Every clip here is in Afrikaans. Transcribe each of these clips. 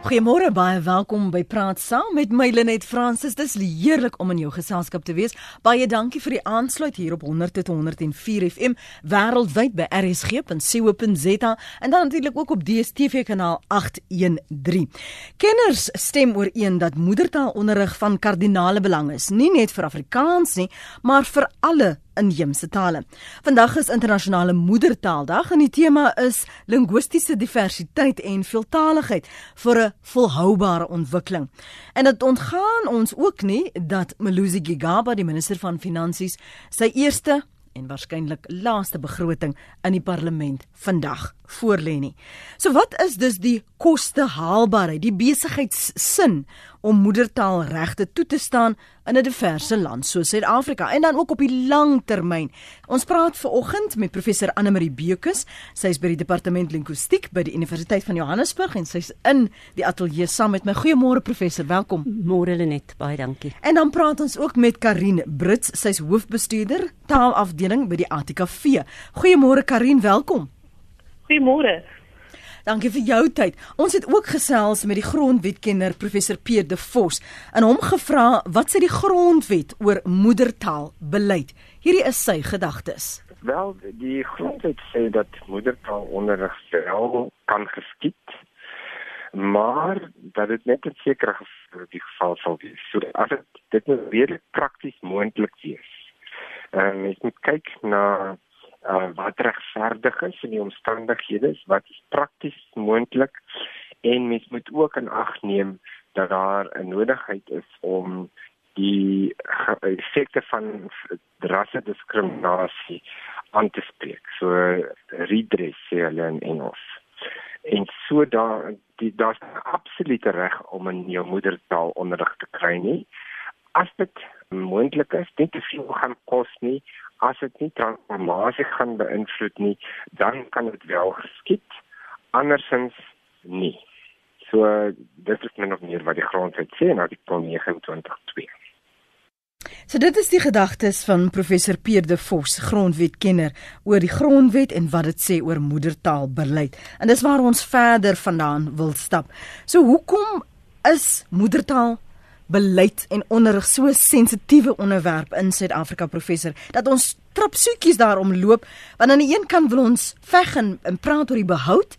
Goeiemôre, baie welkom by Praat Saam met my Lenet Fransis. Dis heerlik om in jou geselskap te wees. Baie dankie vir die aansluit hier op 100.104 FM wêreldwyd by rsg.co.za en dan natuurlik ook op DStv kanaal 813. Kenners stem ooreen dat moedertaalonderrig van kardinale belang is, nie net vir Afrikaans nie, maar vir alle inheemse tale. Vandag is internasionale moedertaaldag en die tema is linguistiese diversiteit en veeltaligheid vir 'n volhoubare ontwikkeling. En dit ontgaan ons ook nie dat Melusi Gigaba, die minister van finansies, sy eerste en waarskynlik laaste begroting in die parlement vandag voorlê nie. So wat is dus die koste haalbaarheid, die besigheidssin om moedertaalregte toe te staan in 'n diverse land soos Suid-Afrika en dan ook op die lang termyn. Ons praat ver oggend met professor Anne Marie Bekus. Sy is by die departement linguistiek by die Universiteit van Johannesburg en sy's in die ateljee saam met my. Goeiemôre professor, welkom. Môre Lenet, baie dankie. En dan praat ons ook met Karin Brits, sy's hoofbestuurder taalafdeling by die ATKV. Goeiemôre Karin, welkom. Goeiemôre. Dankie vir jou tyd. Ons het ook gesels met die grondwetkenner professor Pierre De Vos en hom gevra wat sê die grondwet oor moedertaalbeleid. Hierdie is sy gedagtes. Wel, die grondwet sê dat moedertaalonderrig wel kan geskied, maar dat dit net in sekere gevalle die geval sal wees. So as dit dit moet redelik prakties moontlik wees. En mens moet kyk na uh, wat regverdig is in die omstandighede, wat prakties moontlik en mens moet ook in ag neem dat daar 'n nodigheid is om die effekte van rasse diskriminasie aan te spreek. So redress hulle in Engels. En so daar die daar's absolute reg om in jou moedertaal onderrig te kry nie. As dit moontlik is, dit te veel gaan kos nie, as dit nie transformasie gaan beïnvloed nie, dan kan dit wel geskied. Andersins nie. So dit is min of meer wat die grondwet sê na die 29.2. So dit is die gedagtes van professor Pierre De Vos, grondwetkenner, oor die grondwet en wat dit sê oor moedertaalbeleid. En dis waar ons verder vandaan wil stap. So hoekom is moedertaal beleid en onderrig so 'n sensitiewe onderwerp in Suid-Afrika professor dat ons trap soetjies daarom loop want aan die een kant wil ons veg en, en praat oor die behoud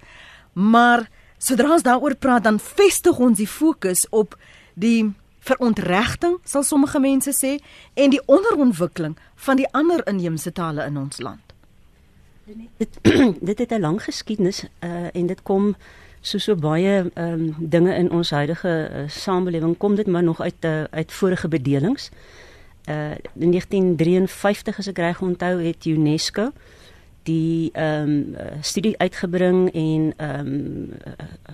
maar sodra ons daaroor praat dan vestig ons die fokus op die verontregting sal sommige mense sê en die onderontwikkeling van die ander inheemse tale in ons land. Dit dit het 'n lang geskiedenis uh, en dit kom so so baie ehm um, dinge in ons huidige uh, samelewing kom dit maar nog uit uh, uit vorige bedelings. Uh in 1953 as ek reg onthou het UNESCO die ehm um, studie uitgebring en ehm um,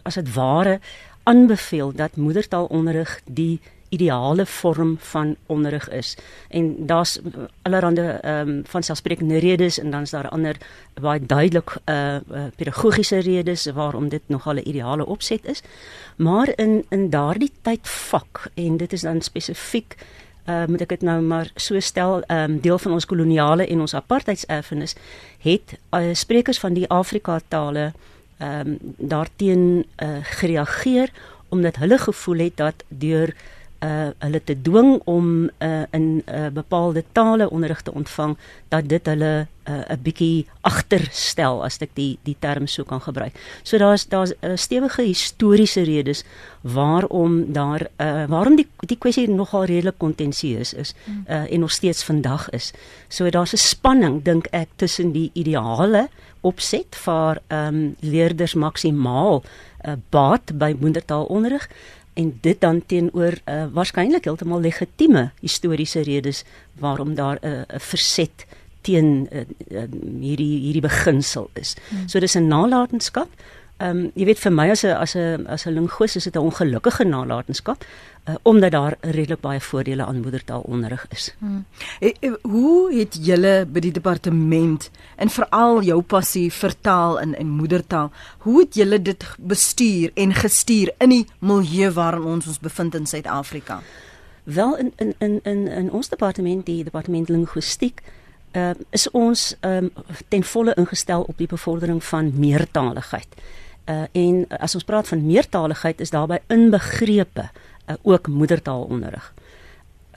as dit ware aanbeveel dat moedertaalonderrig die ideale vorm van onderrig is. En daar's allerhande ehm um, van selfsprekende redes en dan is daar ander baie duidelik eh uh, pedagogiese redes waarom dit nog al 'n ideale opset is. Maar in in daardie tyd vak en dit is dan spesifiek uh moet ek dit nou maar so stel ehm um, deel van ons koloniale en ons apartheidserfenis het uh, sprekers van die Afrika tale ehm um, daarteen uh, gereageer omdat hulle gevoel het dat deur uh hulle te dwing om uh in uh bepaalde tale onderrig te ontvang dat dit hulle 'n uh, 'n bietjie agterstel as ek die die term so kan gebruik. So daar's daar's uh, stewige historiese redes waarom daar uh waarom die die kwessie nogal redelik kontensieus is uh en nog steeds vandag is. So daar's 'n spanning dink ek tussen die ideale opset vir ehm um, leerders maksimaal uh, baat by moedertaalonderrig en dit dan teenoor uh, waarskynlik heeltemal legitieme historiese redes waarom daar 'n uh, verset teen uh, uh, hierdie hierdie beginsel is. Hmm. So dis 'n nalatenskap. Ehm um, jy weet vir my as 'n as 'n as 'n linguist is dit 'n ongelukkige nalatenskap uh, omdat daar redelik baie voordele aan moedertaalonderrig is. Hmm. E, e, hoe het julle by die departement en veral jou passie vir taal in in moedertaal, hoe het julle dit bestuur en gestuur in die milieu waarin ons ons bevind in Suid-Afrika? Wel in in in in in ons departement, die departement linguistiek Uh, is ons um, ten volle ingestel op die bevordering van meertaligheid Uh en as ons praat van meertaligheid is daarbey inbegrepe uh, ook moedertaalonderrig.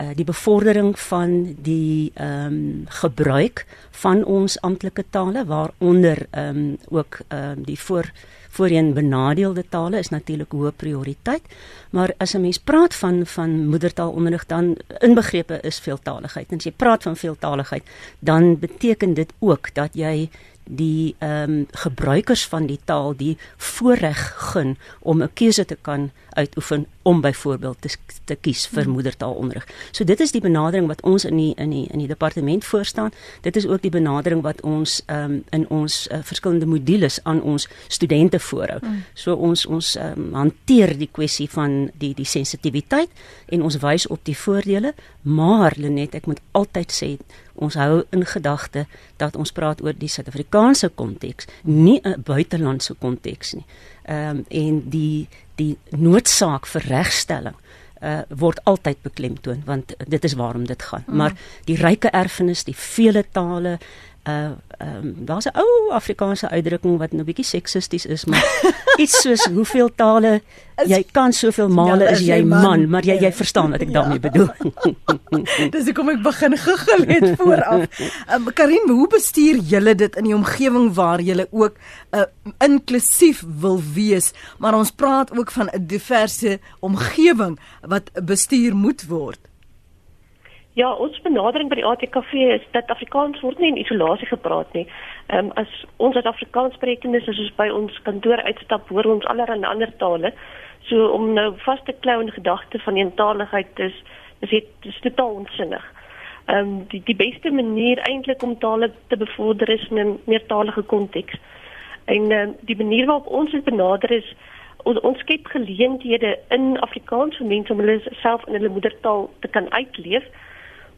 Uh die bevordering van die ehm um, gebruik van ons amptelike tale waaronder ehm um, ook ehm um, die voor voorheen benadeelde tale is natuurlik hoë prioriteit. Maar as 'n mens praat van van moedertaalonderrig dan inbegrepe is veeltaligheid. En as jy praat van veeltaligheid, dan beteken dit ook dat jy die ehm um, gebruikers van die taal die voorreg gun om 'n keuse te kan uitoefen om byvoorbeeld te, te kies vir hmm. moedertaalonderrig. So dit is die benadering wat ons in die in die in die departement voorstaan. Dit is ook die benadering wat ons ehm um, in ons uh, verskillende modules aan ons studente voorhou. Mm. So ons ons ehm um, hanteer die kwessie van die die sensitiwiteit en ons wys op die voordele, maar Lenet, ek moet altyd sê ons hou in gedagte dat ons praat oor die Suid-Afrikaanse konteks, nie 'n buitelandse konteks nie. Ehm um, en die die noodsaak vir regstelling uh word altyd beklemtoon want dit is waarom dit gaan. Mm. Maar die ryke erfenis, die vele tale, uh um, daar's 'n ou Afrikaanse uitdrukking wat nou bietjie seksisties is, maar iets soos hoeveel tale jy kan soveel male ja, is jy man, man maar jy ja. jy verstaan wat ek daarmee ja. bedoel. Dis hoekom ek begin geggel het vooraf. Um, Karin, hoe bestuur julle dit in die omgewing waar julle ook uh, inklusief wil wees, maar ons praat ook van 'n diverse omgewing wat bestuur moet word? Ja, ons benadering by die ATKV is dat Afrikaans word nie in isolasie gepraat nie. Ehm um, as ons as Afrikaans sprekendes is ons by ons kantoor uitstap, hoor ons allerlei ander tale. So om nou vas te klou in gedagte van eentaligheid is is dit is totaal onsinnig. Ehm um, die die beste manier eintlik om tale te bevorder is in 'n meertalige konteks. En um, die manier waarop ons dit benader is ons ons skep geleenthede in Afrikaans vir mense om hulle self in hulle moedertaal te kan uitleef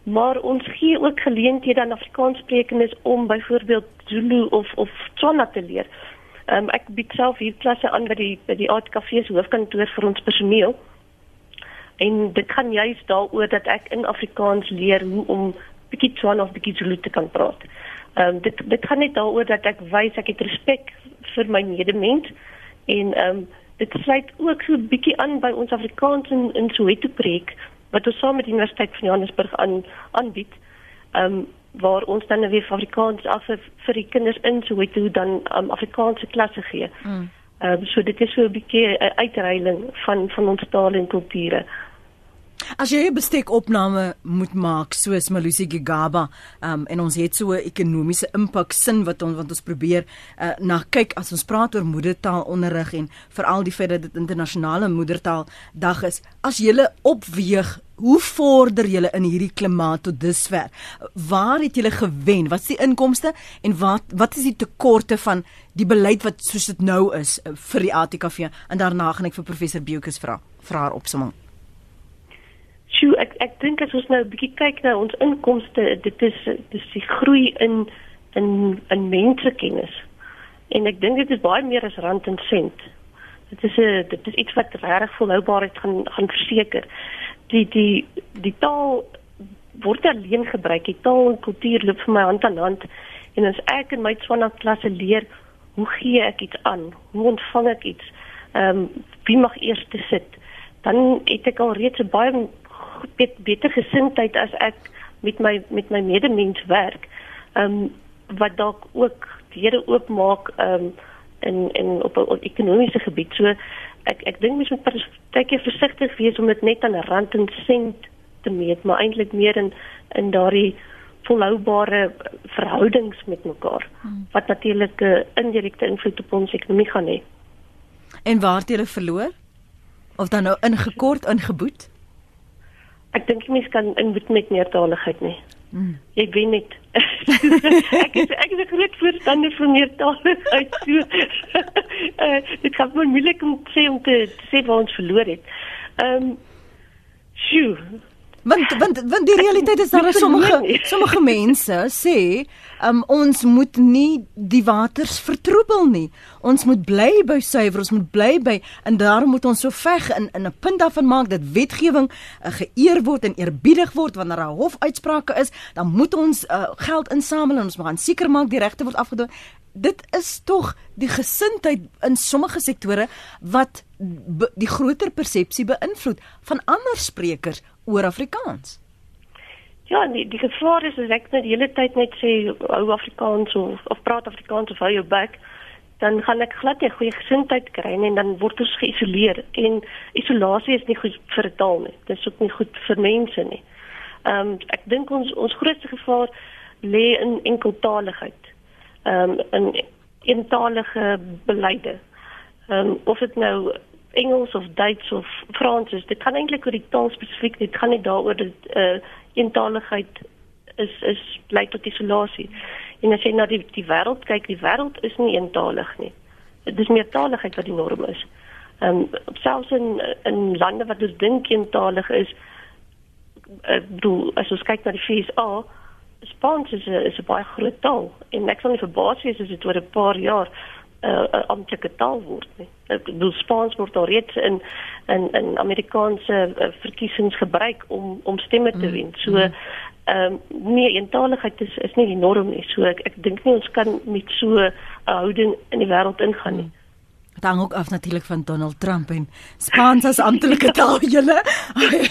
maar ons gee ook geleenthede aan Afrikaanssprekendes om byvoorbeeld Zulu of of Tswana te leer. Um, ek bied self hier klasse aan by die by die ATKV se hoofkantoor vir ons personeel. En dit gaan juist daaroor dat ek in Afrikaans leer hoe om bietjie Tswana of bietjie Zulu te kan praat. Ehm um, dit dit gaan net daaroor dat ek wys ek het respek vir my medemens en ehm um, dit sluit ook so bietjie aan by ons Afrikaans in in Soweto preek wat ons saam met die Universiteit van Johannesburg aan aanbied. Ehm um, waar ons dan weer Afrikaans af vir, vir die kinders in Soweto dan um, Afrikaanse klasse gee. Mm. Ehm um, so dit is so 'n bietjie 'n uitreiling van van ons taal en kulture. As jy 'n bestekopname moet maak soos Malusi Gigaba, um, en ons het so 'n ekonomiese impak sin wat ons wat ons probeer uh, na kyk as ons praat oor moedertaalonderrig en veral die feit dat dit internasionale moedertaaldag is, as jy opweeg Hoe vorder julle in hierdie klimaat tot dusver? Waar het julle gewen? Wat is die inkomste en wat wat is die tekorte van die beleid wat soos dit nou is uh, vir die ATKV? En daarna gaan ek vir professor Beukus vra vra haar opsomming. Sjoe, ek ek dink as ons nou 'n bietjie kyk na ons inkomste, dit is dis die groei in in in mensekennis. En ek dink dit is baie meer as rand en sent. Dit is 'n dit is iets wat regtig volhoubaarheid gaan gaan verseker. Die die die taal word alleen gebruik. Die taal en kultuur loop vir my hand aan hand en as ek in my Tswana klasse leer, hoe gee ek iets aan? Hoe ontvang ek iets? Ehm um, wie mag eers sit? Dan het ek al reeds 'n baie bet, beter gesindheid as ek met my met my medemens werk. Ehm um, wat dalk ook deure oopmaak ehm um, in in op 'n ekonomiese gebied. So ek ek dink mens moet partykeer versigtig wees om dit net aan rand en sent te meet, maar eintlik meer in in daardie volhoubare verhoudings met mekaar hmm. wat natuurlik 'n indirekte invloed op ons ekonomie gaan hê. En waar het jy verloor? Of dan nou ingekort ingeboet? Ek dink jy mens kan inboet met meertaligheid nie. Mm. Jy weet net. ek is ek is 'n groot voorstander van meertaligheid. So, uh, dit gaan maar moeilik om te sê om te, te sê waar ons verloor het. Ehm um, Sjoe, Want want want die realiteit is daar is sommige sommige mense sê um, ons moet nie die waters vertroebel nie. Ons moet bly by suiwer, ons moet bly by en daarom moet ons so veg in in 'n punt daarvan maak dat wetgewing uh, geëer word en eerbiedig word wanneer 'n hofuitsprake is, dan moet ons uh, geld insamel en ons moet seker maak die regte word afgedoen. dit is tog die gesindheid in sommige sektore wat die groter persepsie beïnvloed van ander sprekers oor Afrikaans. Ja, die die gevaar is as ek net die hele tyd net sê hou Afrikaans of of praat Afrikaans of hou jou bek, dan gaan ek glad nie goeie gesindheid kry nie en dan word ons geïsoleer en isolasie is nie goed vir taal nie. Dit is ook nie goed vir mense nie. Ehm um, ek dink ons ons grootste gevaar lê in enkeltaligheid. Ehm um, in eentalige beleide. Ehm um, of dit nou Engels of Duits of Frans is, dit kan eintlik oor die taal spesifiek, dit gaan nie daaroor dat eh uh, eentaligheid is is lei tot isolasie. En as jy na die die wêreld kyk, die wêreld is nie eentalig nie. Dit is meertaligheid wat die norm is. Ehm um, selfs in in lande wat ons dink eentalig is, ek bedoel as ons kyk na die FSA, Spaans is 'n is 'n baie groot taal en ek sal nie verbaas wees as dit oor 'n paar jaar 'n uh, amptelike taal word nie. Ek bedoel Spaans word al reeds in in in Amerikaanse uh, verkiesings gebruik om om stemme te mm, wen. So mm. ehm um, nee, eentaligheid is is nie die norm nie. So ek ek dink nie ons kan met so 'n houding in die wêreld ingaan nie. Mm. Dit hang ook af natuurlik van Donald Trump en Spaans as amptelike taal julle.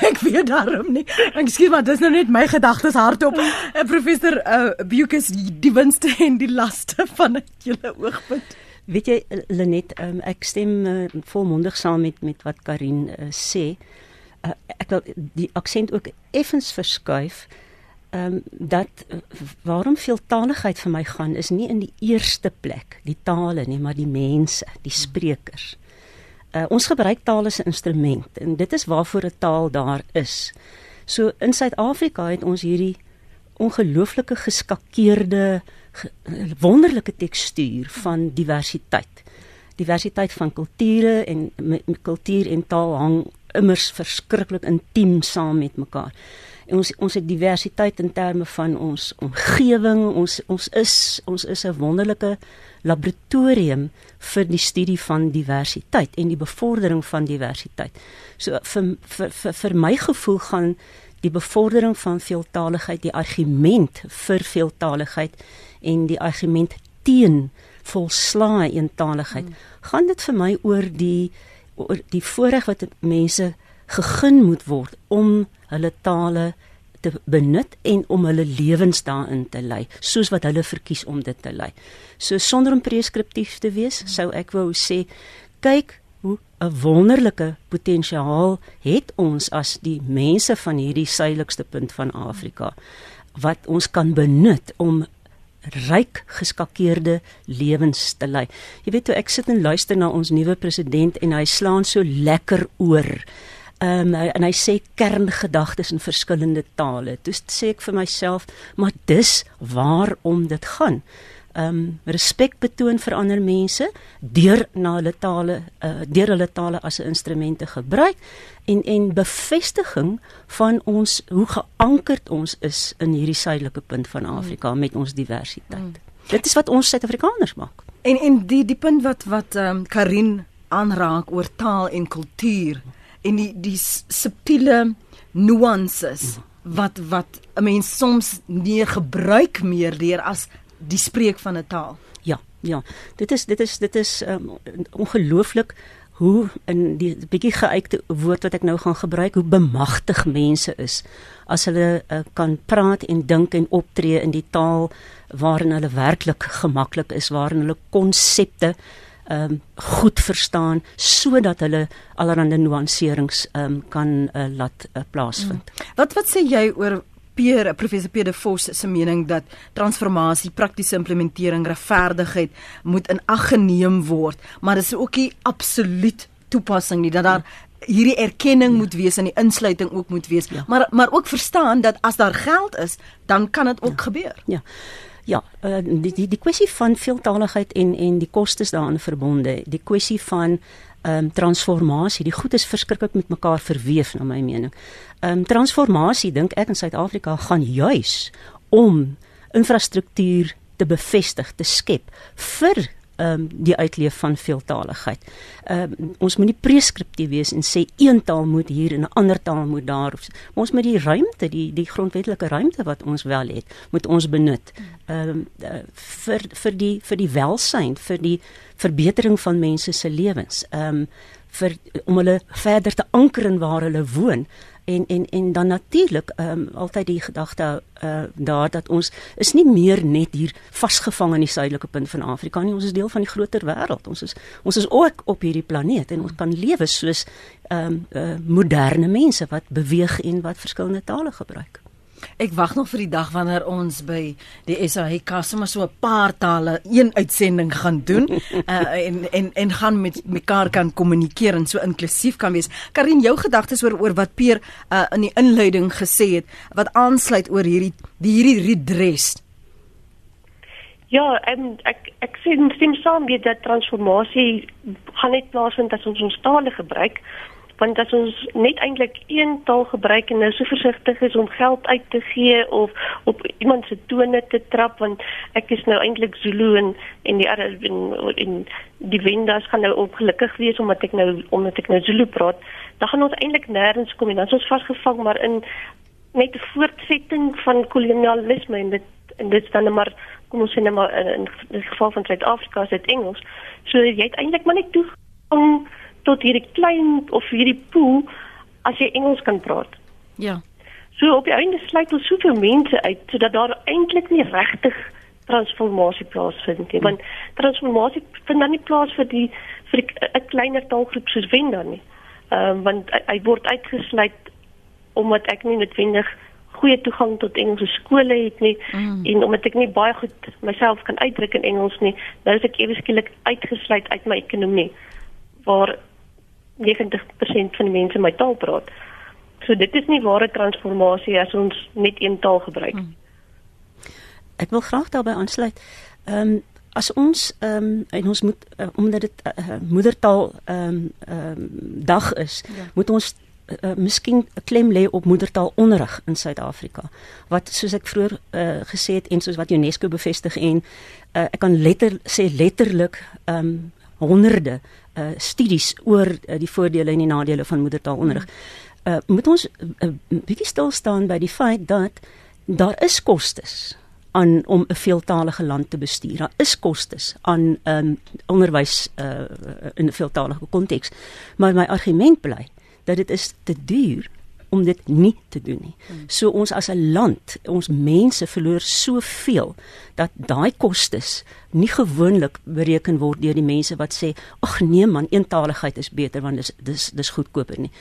ek weet daarom nie. Ekskuus maar dis nou net my gedagtes hardop. Uh, professor uh, Bukus die winste en die laste van julle oogpunt. Weet jy Lenet, um, ek stem uh, volmondig saam met met wat Karin uh, sê. Uh, ek wil die aksent ook effens verskuif ehm um, dat waarom veeltaligheid vir my gaan is nie in die eerste plek die tale nie, maar die mense, die sprekers. Uh, ons gebruik taal as 'n instrument en dit is waarvoor 'n taal daar is. So in Suid-Afrika het ons hierdie ongelooflike geskakeerde ge, wonderlike tekstuur van diversiteit. Diversiteit van kulture en kultuur en taal hang immers verskriklik intiem saam met mekaar ons ons het diversiteit in terme van ons omgewing ons ons is ons is 'n wonderlike laboratorium vir die studie van diversiteit en die bevordering van diversiteit. So vir vir vir, vir my gevoel gaan die bevordering van veeltaligheid die argument vir veeltaligheid en die argument teen volslae eentaligheid hmm. gaan dit vir my oor die oor die voorreg wat mense gegun moet word om hulle tale te benut en om hulle lewens daarin te lei soos wat hulle verkies om dit te lei. So sonder om preskriptief te wees, sou ek wou sê kyk hoe 'n wonderlike potensiaal het ons as die mense van hierdie suidelikste punt van Afrika wat ons kan benut om ryk geskakeerde lewens te lei. Jy weet toe ek sit en luister na ons nuwe president en hy slaan so lekker oor Ehm um, en hy sê kerngedagtes in verskillende tale. Toe sê ek vir myself, maar dis waarom dit gaan. Ehm um, respek betoon vir ander mense deur na hulle tale uh, deur hulle tale as 'n instrumente gebruik en en bevestiging van ons hoe geankerd ons is in hierdie suidelike punt van Afrika mm. met ons diversiteit. Mm. Dit is wat ons Suid-Afrikaners maak. En en die die punt wat wat ehm um, Karin aanraak oor taal en kultuur. En die die subtiele nuances wat wat 'n mens soms nie gebruik meer leer as die spreek van 'n taal. Ja, ja. Dit is dit is dit is um, ongelooflik hoe in die bietjie geuite woord wat ek nou gaan gebruik hoe bemagtig mense is as hulle uh, kan praat en dink en optree in die taal waarin hulle werklik gemaklik is waarin hulle konsepte ehm um, goed verstaan sodat hulle allerlei nuanserings ehm um, kan uh, laat uh, plaasvind. Mm. Wat wat sê jy oor Pierre professor Pierre Vos se mening dat transformasie, praktiese implementering, regverdigheid moet in ag geneem word, maar dis ook nie absoluut toepassing nie dat daar hierdie erkenning moet wees en die insluiting ook moet wees, ja. maar maar ook verstaan dat as daar geld is, dan kan dit ook ja. gebeur. Ja. Ja, uh, die die die kwessie van veeltaligheid en en die kostes daaraan verbonde, die kwessie van ehm um, transformasie, die goed is verskriklik met mekaar verweef na my mening. Ehm um, transformasie dink ek in Suid-Afrika gaan juis om infrastruktuur te bevestig, te skep vir ehm um, die uitleef van veeltaligheid. Ehm um, ons moet nie preskriptief wees en sê een taal moet hier en 'n ander taal moet daar of ons moet die ruimte, die die grondwetlike ruimte wat ons wel het, moet ons benut. Ehm um, uh, vir vir die vir die welsyn, vir die verbetering van mense se lewens. Ehm um, vir om hulle verder te anker in waar hulle woon en en en dan natuurlik ehm um, altyd die gedagte uh daar dat ons is nie meer net hier vasgevang in die suidelike punt van Afrika nie. Ons is deel van die groter wêreld ons is ons is ook op hierdie planeet en ons kan lewe soos ehm um, uh moderne mense wat beweeg en wat verskillende tale gebruik Ek wag nog vir die dag wanneer ons by die SAIK sommer so 'n paar tale een uitsending gaan doen uh, en en en gaan met mekaar kan kommunikeer en so inklusief kan wees. Karin, jou gedagtes oor oor wat Peer uh, in die inleiding gesê het wat aansluit oor hierdie die hierdie redress. Ja, en ek ek sien sien saam met dat transformasie gaan net plaasvind as ons ons tale gebruik want as ons net eintlik een taal gebruik en nou so versigtig is om geld uit te gee of op iemand se tone te trap want ek is nou eintlik Zulu en en die ander en, en die Wendas gaan nou ongelukkig wees omdat ek nou omdat ek nou Zulu praat dan gaan ons eintlik nêrens kom en dan is ons vasgevang maar in net 'n voortsetting van kolonialisme en dit en dit staan nou maar kom ons sê net maar in, in die geval van Suid-Afrika is dit Engels. So jy het eintlik maar net toe om tot hierdie klein of hierdie pool as jy Engels kan praat. Ja. So op die einde sluit ons soveel mense uit sodat daar eintlik nie regtig transformasie plaasvind nie. Want transformasie vind dan nie plaas vir die vir 'n kleiner taalgroep soos Wenda nie. Ehm uh, want hy word uitgesluit omdat ek nie noodwendig goeie toegang tot Engelse skole het nie mm. en omdat ek nie baie goed myself kan uitdruk in Engels nie, nou is ek ewe skielik uitgesluit uit my ekonomie waar 90% van die mense my taal praat. So dit is nie ware transformasie as ons net een taal gebruik. Hmm. Ek wil graag daarbey aansluit. Ehm um, as ons ehm um, en ons moet uh, omdat dit uh, moedertaal ehm um, ehm um, dag is, ja. moet ons uh, miskien klem lê op moedertaal onderrig in Suid-Afrika. Wat soos ek vroeër uh, gesê het en soos wat UNESCO bevestig en uh, ek kan letter sê letterlik ehm um, honderde uh, studies oor uh, die voordele en die nadele van moedertaalonderrig. Uh, moet ons 'n uh, bietjie stil staan by die feit dat daar is kostes aan om 'n veeltaalige land te bestuur. Daar is kostes aan um, onderwys uh, in 'n veeltaalige konteks. Maar my argument bly dat dit is te duur om dit nie te doen nie. So ons as 'n land, ons mense verloor soveel dat daai kostes nie gewoonlik bereken word deur die mense wat sê ag nee man, eentaligheid is beter want dis dis dis goedkoper nie.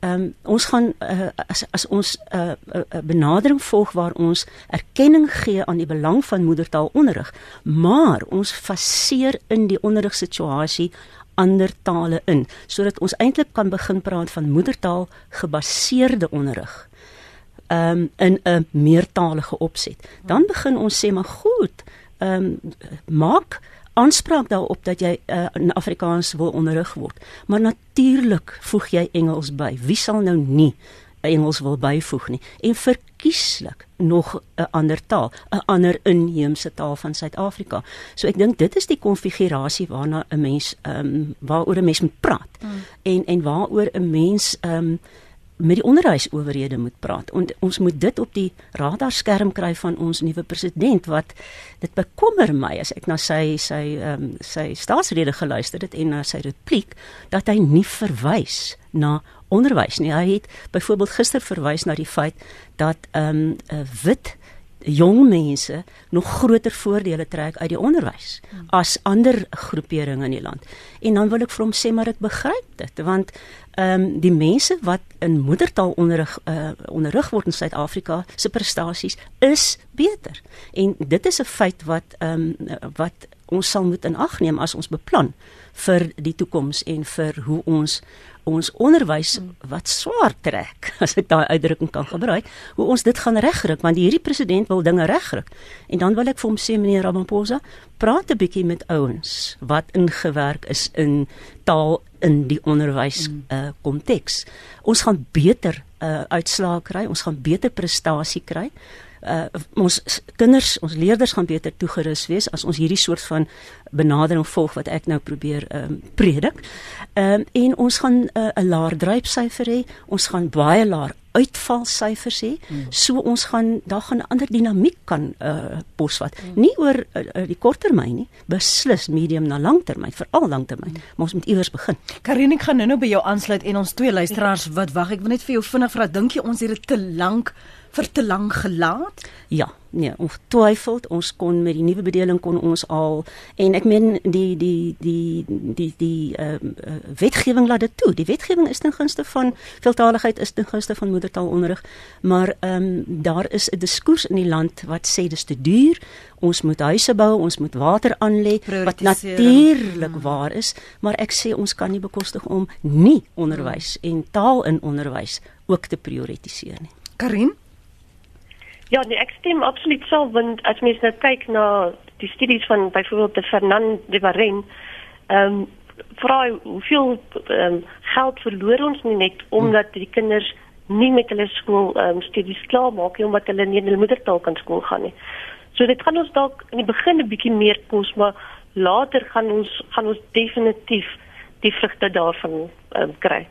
Ehm um, ons gaan uh, as as ons 'n uh, uh, uh, benadering volg waar ons erkenning gee aan die belang van moedertaalonderrig, maar ons faseer in die onderrigsituasie ander tale in sodat ons eintlik kan begin praat van moedertaal gebaseerde onderrig um, in 'n meertalige opset. Dan begin ons sê maar goed, ehm um, maak aanspraak daarop dat jy uh, in Afrikaans wil onderrig word. Maar natuurlik voeg jy Engels by. Wie sal nou nie Engels wil byvoeg nie en verkieslik nog 'n ander taal, 'n ander inheemse taal van Suid-Afrika. So ek dink dit is die konfigurasie waarna 'n mens ehm um, waaroor 'n mens moet praat. Mm. En en waaroor 'n mens ehm um, met die onderwysowerhede moet praat. En ons moet dit op die radarskerm kry van ons nuwe president wat dit bekommer my as ek na sy sy ehm um, sy staatsrede geluister het en na sy repliek dat hy nie verwys na onderwys nie. Hy het byvoorbeeld gister verwys na die feit dat ehm um, wit jong mense nog groter voordele trek uit die onderwys as ander groeperinge in die land. En dan wil ek vir hom sê maar ek begryp dit want ehm um, die mense wat in moedertaal onderrig uh, onderrig word in Suid-Afrika se prestasies is beter. En dit is 'n feit wat ehm um, wat ons sal moet in ag neem as ons beplan vir die toekoms en vir hoe ons ons onderwys wat swaar trek as ek daai uitdrukking kan gebruik hoe ons dit gaan regryk want hierdie president wil dinge regryk. En dan wil ek vir hom sê meneer Ramaphosa praat 'n bietjie met ouens wat ingewerk is in taal in die onderwys mm. uh konteks. Ons gaan beter uh uitslae kry ons gaan beter prestasie kry uh, ons kinders, ons leerders gaan beter toegerus wees as ons hierdie soort van benadering volg wat ek nou probeer ehm um, predik. Ehm um, en ons gaan 'n uh, laer drypsyfer hê, ons gaan baie laer uitvalsyfers hê. Hmm. So ons gaan daar gaan 'n ander dinamiek kan uh posvat. Hmm. Nie oor uh, die korttermyn nie, beslis medium na langtermyn, veral langtermyn. Hmm. Maar ons moet iewers begin. Karin, ek gaan nou-nou by jou aansluit en ons twee luisteraars wat wag, ek wil net vir jou vinnig vra, dink jy ons het dit te lank vir te lank gelaat? Ja, nee, ontwyfeld ons kon met die nuwe bedeling kon ons al en ek meen die die die die die ehm uh, wetgewing laat dit toe. Die wetgewing is ten gunste van veeltaligheid is ten gunste van moedertaalonderrig, maar ehm um, daar is 'n diskurs in die land wat sê dis te duur. Ons moet huise bou, ons moet water aanlê wat natuurlik hmm. waar is, maar ek sê ons kan nie bekostig om nie onderwys en taal in onderwys ook te prioritiseer nie. Karin Ja, nee, ek stem absoluut saam want as mens nou kyk na die studies van byvoorbeeld de Fernand de Varenne, ehm um, vra hoeveel ehm um, geld verloor ons nie net omdat die kinders nie met hulle skool ehm um, studies klaar maak nie omdat hulle nie in hulle moedertaal kan skool gaan nie. So dit gaan ons dalk in die begin 'n bietjie meer kos, maar later gaan ons gaan ons definitief die vrugte daarvan ehm um, kry.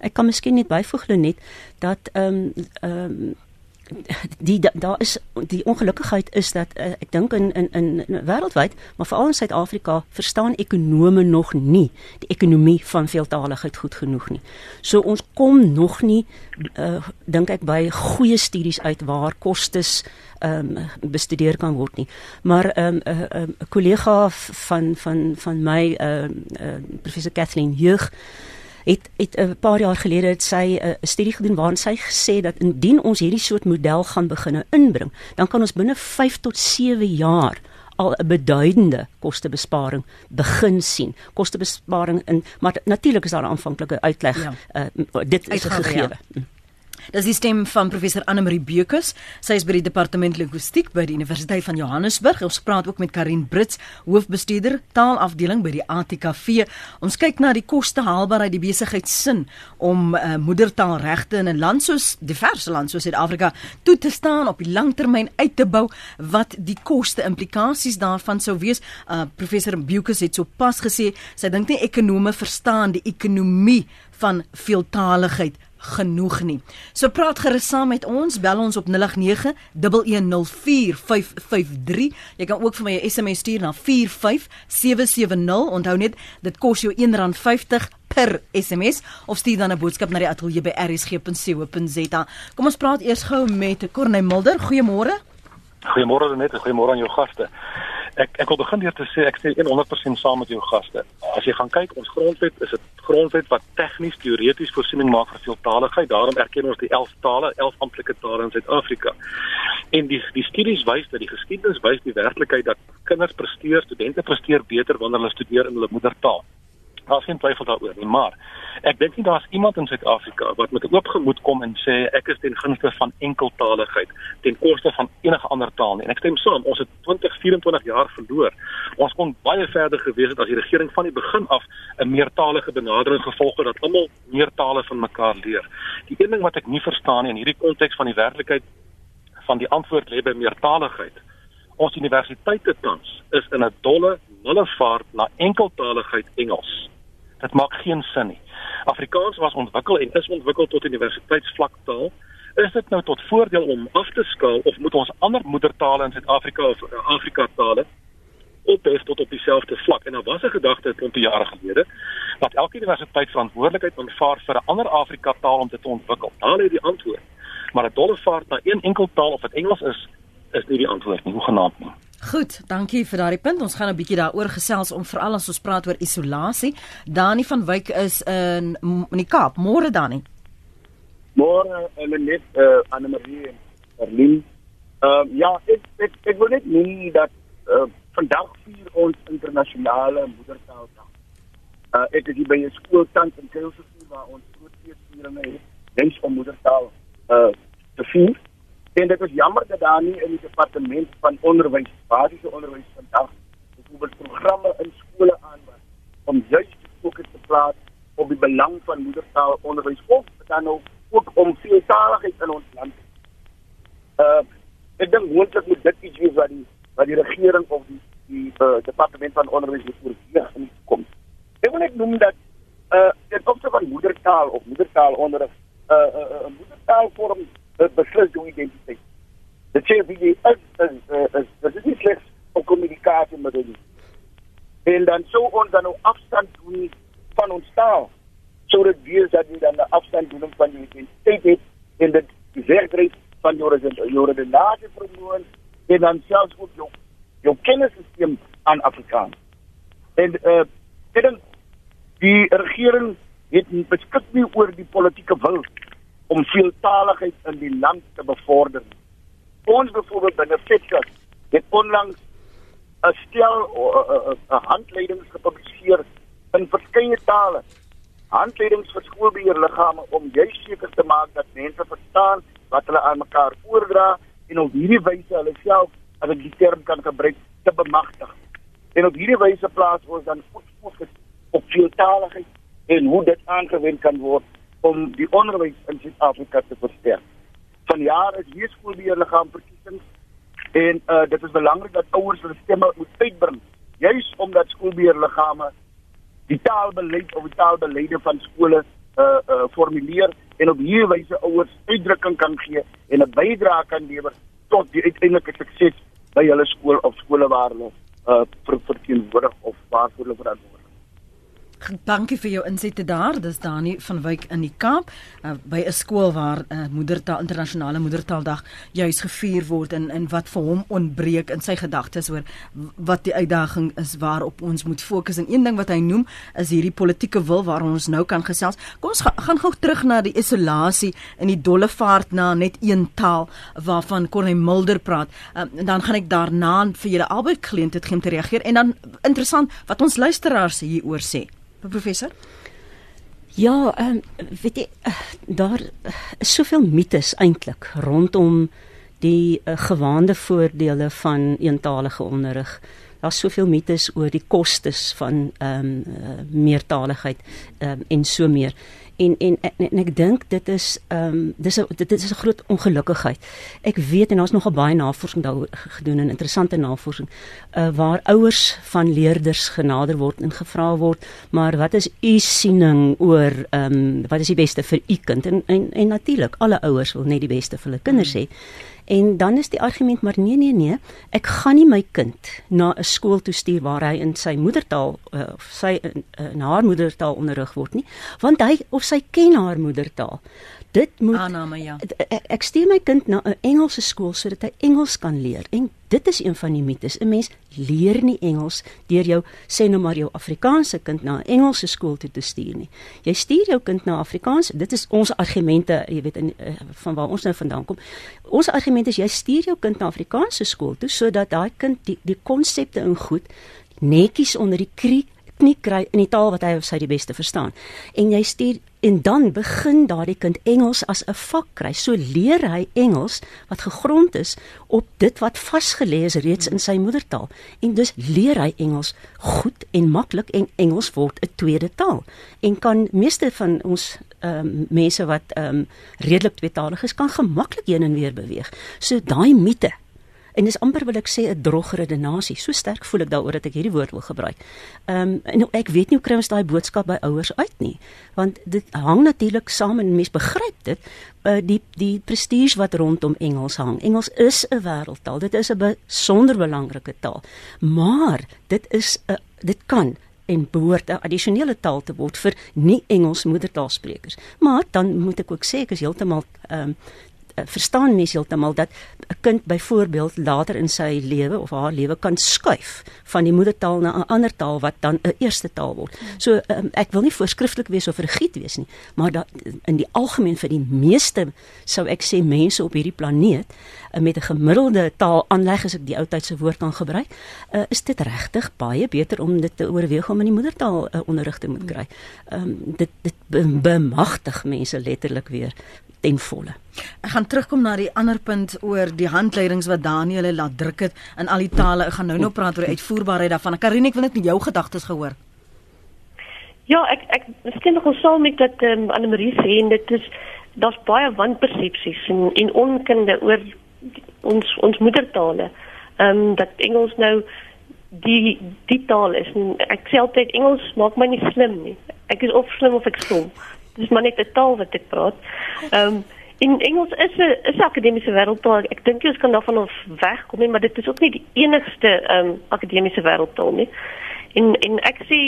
Ek kan miskien net byvoeg net dat ehm um, ehm um, die daar da is die ongelukkigheid is dat uh, ek dink in in in, wêreldwyd maar veral in Suid-Afrika verstaan ekonome nog nie die ekonomie van veeltaligheid goed genoeg nie. So ons kom nog nie uh, dink ek by goeie studies uit waar kostes ehm um, bestudeer kan word nie. Maar ehm um, 'n uh, uh, kollega van van van my ehm uh, uh, professor Kathleen Jeug het het 'n paar jaar gelede het sy eh, 'n studie gedoen waarin sy gesê dat indien ons hierdie soort model gaan begine inbring, dan kan ons binne 5 tot 7 jaar al 'n beduidende kostebesparing begin sien. Kostebesparing in maar natuurlik is daar 'n aanvanklike uitleg. Ja. Uh, dit is 'n gegewe. Ja. Dis die stem van professor Anne Marie Beukes. Sy is by die departement linguistiek by die Universiteit van Johannesburg. Ons praat ook met Karin Brits, hoofbestuurder taalafdeling by die ATKV. Ons kyk na die koste haalbaarheid die besigheidsin om uh, moedertaalregte in 'n land soos diverse lande soos Suid-Afrika toe te staan op die langtermyn uit te bou wat die koste implikasies daarvan sou wees. Uh, professor Beukes het sopas gesê sy dink nie ekonome verstaan die ekonomie van veeltaligheid genoeg nie. So praat gerus saam met ons, bel ons op 0891104553. Jy kan ook vir my 'n SMS stuur na 45770. Onthou net, dit kos jou R1.50 per SMS of stuur dan 'n boodskap na die ateljee by rsg.co.za. Kom ons praat eers gou met Corne Mulder. Goeiemôre. Goeiemôre net, goeiemôre aan jou gaste ek ek wil begin deur te sê ek sê 100% saam met jou gaste. As jy gaan kyk, ons grondwet is 'n grondwet wat tegnies teoreties voorsiening maak vir veeltaligheid. Daarom erken ons die 11 tale, 11 amptelike tale in Suid-Afrika. En die die studies wys dat die geskiedenis wys die werklikheid dat kinders presteer, studente presteer beter wanneer hulle studeer in hulle moedertaal. Daar's geen twyfel daaroor nie, maar ek dink nie daar's iemand in Suid-Afrika wat met 'n oop gemoed kom en sê ek is ten gunste van enkeltaligheid ten koste van enige ander taal nie. En ek stem saam, ons het 20, 24 jaar verloor. Ons kon baie verder gewees het as die regering van die begin af 'n meertalige benadering gevolg het dat almal meer tale van mekaar leer. Die een ding wat ek nie verstaan nie in hierdie konteks van die werklikheid van die antwoord lê by meertaligheid. Ons universiteite tans is in 'n dolle nulle vaart na enkeltaligheid Engels. Dit maak geen sin nie. Afrikaans was ontwikkel en is ontwikkel tot universiteitsvlaktaal. Is dit nou tot voordeel om af te skaal of moet ons ander moedertale in Suid-Afrika of uh, Afrika tale ophef tot op dieselfde vlak? En daar was 'n gedagte 20 jaar gelede dat elke universiteit verantwoordelikheid aanvaar vir 'n ander Afrika taal om dit te ontwikkel. Daar lê die antwoord. Maar 'n dolle vaart na een enkel taal of dit Engels is, is nie die antwoord nie, hoegenaamd nie. Goed, dankie vir daardie punt. Ons gaan 'n bietjie daaroor gesels om veral as ons praat oor isolasie. Dani van Wyk is in in die Kaap. Môre Dani. Môre Elenet uh, uh Anne Marie in Berlin. Ehm uh, ja, ek ek ek wil net noem dat uh, vandag vier ons internasionale moedertaaldag. Uh ek is hier by 'n skool tans in Kelsie waar ons groot feesvieringe het, wens om moedertaal uh te vier. En dit is jammer dat daar nie in die departement van onderwys, basiese onderwys vandag byvoorbeeld programme in skole aan was om juist fokus te plaas op die belang van moedertaal onderwys of dan ook, ook om veeltaaligheid in ons land. Uh ek dink moontlik moet dit iets wees wat die wat die regering of die die uh, departement van onderwys moet oorweeg in die toekoms. Ek wil net noem dat uh dit opse van moedertaal of moedertaalonderrig uh uh, uh, moedertaal vorm beslis jou identiteit. Dit sê wie jy is is is dit is nie slegs om kommunikasie met hulle. En dan sou ons dan nou afstand doen van ons taal sodat wees dat jy dan 'n afstand doen van jou identiteit het en dit wegdryf van jou redenasie vermoë en dan selfs ook jou jou kennisstelsel aan Afrikaans. En uh ek dink die regering het beskik nie oor die politieke wil om veeltaligheid in die land te bevorder. Ons byvoorbeeld binne FETSA het onlangs 'n stel 'n handleidings gepubliseer in verskeie tale. Handleidings vir skoolbeheerliggame om juis seker te maak dat mense verstaan wat hulle aan mekaar oordra en op hierdie wyse hulle self as ek die term kan gebruik te bemagtig. En op hierdie wyse plaas ons dan fokus op veeltaligheid en hoe dit aangewend kan word om die onderwys in Suid-Afrika te versterk. Vanjaar is hier skoolbeheerliggaam verkiesings en uh, dit is belangrik dat ouers hulle stemme moet uitbring juis omdat skoolbeheerliggame die taalbeleid of die taalbeleide van skole uh uh formuleer en op hierdie wyse ouers uitdrukking kan gee en 'n bydrae kan lewer tot die uiteindelike sukses by hulle skool of skole waar hulle uh verteenwoordig of waarvoor hulle verantwoordelik Dankie vir jou insette daar. Dis Dani van Wyk in die Kaap uh, by 'n skool waar uh, moedertaal internasionale moedertaaldag juis gevier word en en wat vir hom ontbreek in sy gedagtes oor wat die uitdaging is waarop ons moet fokus en een ding wat hy noem is hierdie politieke wil waar ons nou kan gesels. Kom ons ga, gaan gou terug na die isolasie in die dolle vaart na net een taal waarvan Corne Mulder praat. Uh, en dan gaan ek daarna vir julle albei kliënte het geëm te reageer en dan interessant wat ons luisteraars hieroor sê professor? Ja, ehm um, weet jy uh, daar is soveel mites eintlik rondom die uh, gewaande voordele van eentalige onderrig. Daar's soveel mites oor die kostes van ehm um, uh, meertaligheid ehm um, en so meer en en en, en ek dink dit is ehm um, dis 'n dit is 'n groot ongelukkigheid. Ek weet en daar's nog 'n baie navorsing daaroor gedoen en interessante navorsing uh, waar ouers van leerders genader word en gevra word, maar wat is u siening oor ehm um, wat is die beste vir u kind? En en, en natuurlik, alle ouers wil net die beste vir hulle kinders hê. Hmm. En dan is die argument maar nee nee nee, ek gaan nie my kind na 'n skool toe stuur waar hy in sy moedertaal uh, of sy in, in haar moedertaal onderrig word nie, want hy of sy ken haar moedertaal dit moet Aanname ja. Ek stuur my kind na 'n Engelse skool sodat hy Engels kan leer. En dit is een van die mites. 'n Mens leer nie Engels deur jou sê nou maar jou Afrikaanse kind na 'n Engelse skool toe te stuur nie. Jy stuur jou kind na Afrikaans. Dit is ons argumente, jy weet in eh, van waar ons nou vandaan kom. Ons argument is jy stuur jou kind na Afrikaanse skool toe sodat daai kind die die konsepte in goed netjies onder die knie nie kry in die taal wat hy of sy die beste verstaan. En jy stuur en dan begin daardie kind Engels as 'n vak kry. So leer hy Engels wat gegrond is op dit wat vasgelê is reeds in sy moedertaal. En dus leer hy Engels goed en maklik en Engels word 'n tweede taal. En kan meeste van ons ehm um, mense wat ehm um, redelik tweetalig is kan gemaklik heen en weer beweeg. So daai mite En dis amper wil ek sê 'n droge redenasie. So sterk voel ek daaroor dat ek hierdie woord wil gebruik. Ehm um, en ek weet nie hoe kry ons daai boodskap by ouers uit nie. Want dit hang natuurlik saam en mense begryp dit. Uh, die die prestige wat rondom Engels hang. Engels is 'n wêreldtaal. Dit is 'n besonder belangrike taal. Maar dit is 'n dit kan en behoort 'n addisionele taal te word vir nie Engels moedertaalsprekers. Maar dan moet ek ook sê ek is heeltemal ehm um, Eh, verstaan mense heeltemal dat 'n kind byvoorbeeld later in sy lewe of haar lewe kan skuif van die moedertaal na 'n ander taal wat dan 'n eerste taal word. So um, ek wil nie voorskrifklik wees of rigied wees nie, maar dat in die algemeen vir die meeste sou ek sê mense op hierdie planeet uh, met 'n gemiddelde taal aanleg as ek die ou tyd se woord kan gebruik, uh, is dit regtig baie beter om dit te oorweeg om in die moedertaal uh, onderrig te moet kry. Um, dit dit bemagtig mense letterlik weer ten volle. Ek gaan terugkom na die ander punt oor die handleidings wat Daniel laat druk het in al die tale. Ek gaan nou nou praat oor die uitvoerbaarheid daarvan. Karine, ek wil net jou gedagtes gehoor. Ja, ek ek stem nogal saam met dat ehm um, Anne Marie sê en dit is daar's baie wanpersepsies en en onkunde oor ons ons moedertale. Ehm um, dat Engels nou die die taal is. En ek sê altyd Engels maak my nie slim nie. Ek is of slim of ek stom. Dis maar net 'n taal wat ek praat. Ehm um, in Engels is 'n is 'n akademiese wêreldtaal. Ek dink jy kan daarvan af wegkom nie, maar dit is ook nie die enigste ehm um, akademiese wêreldtaal nie. En en ek sê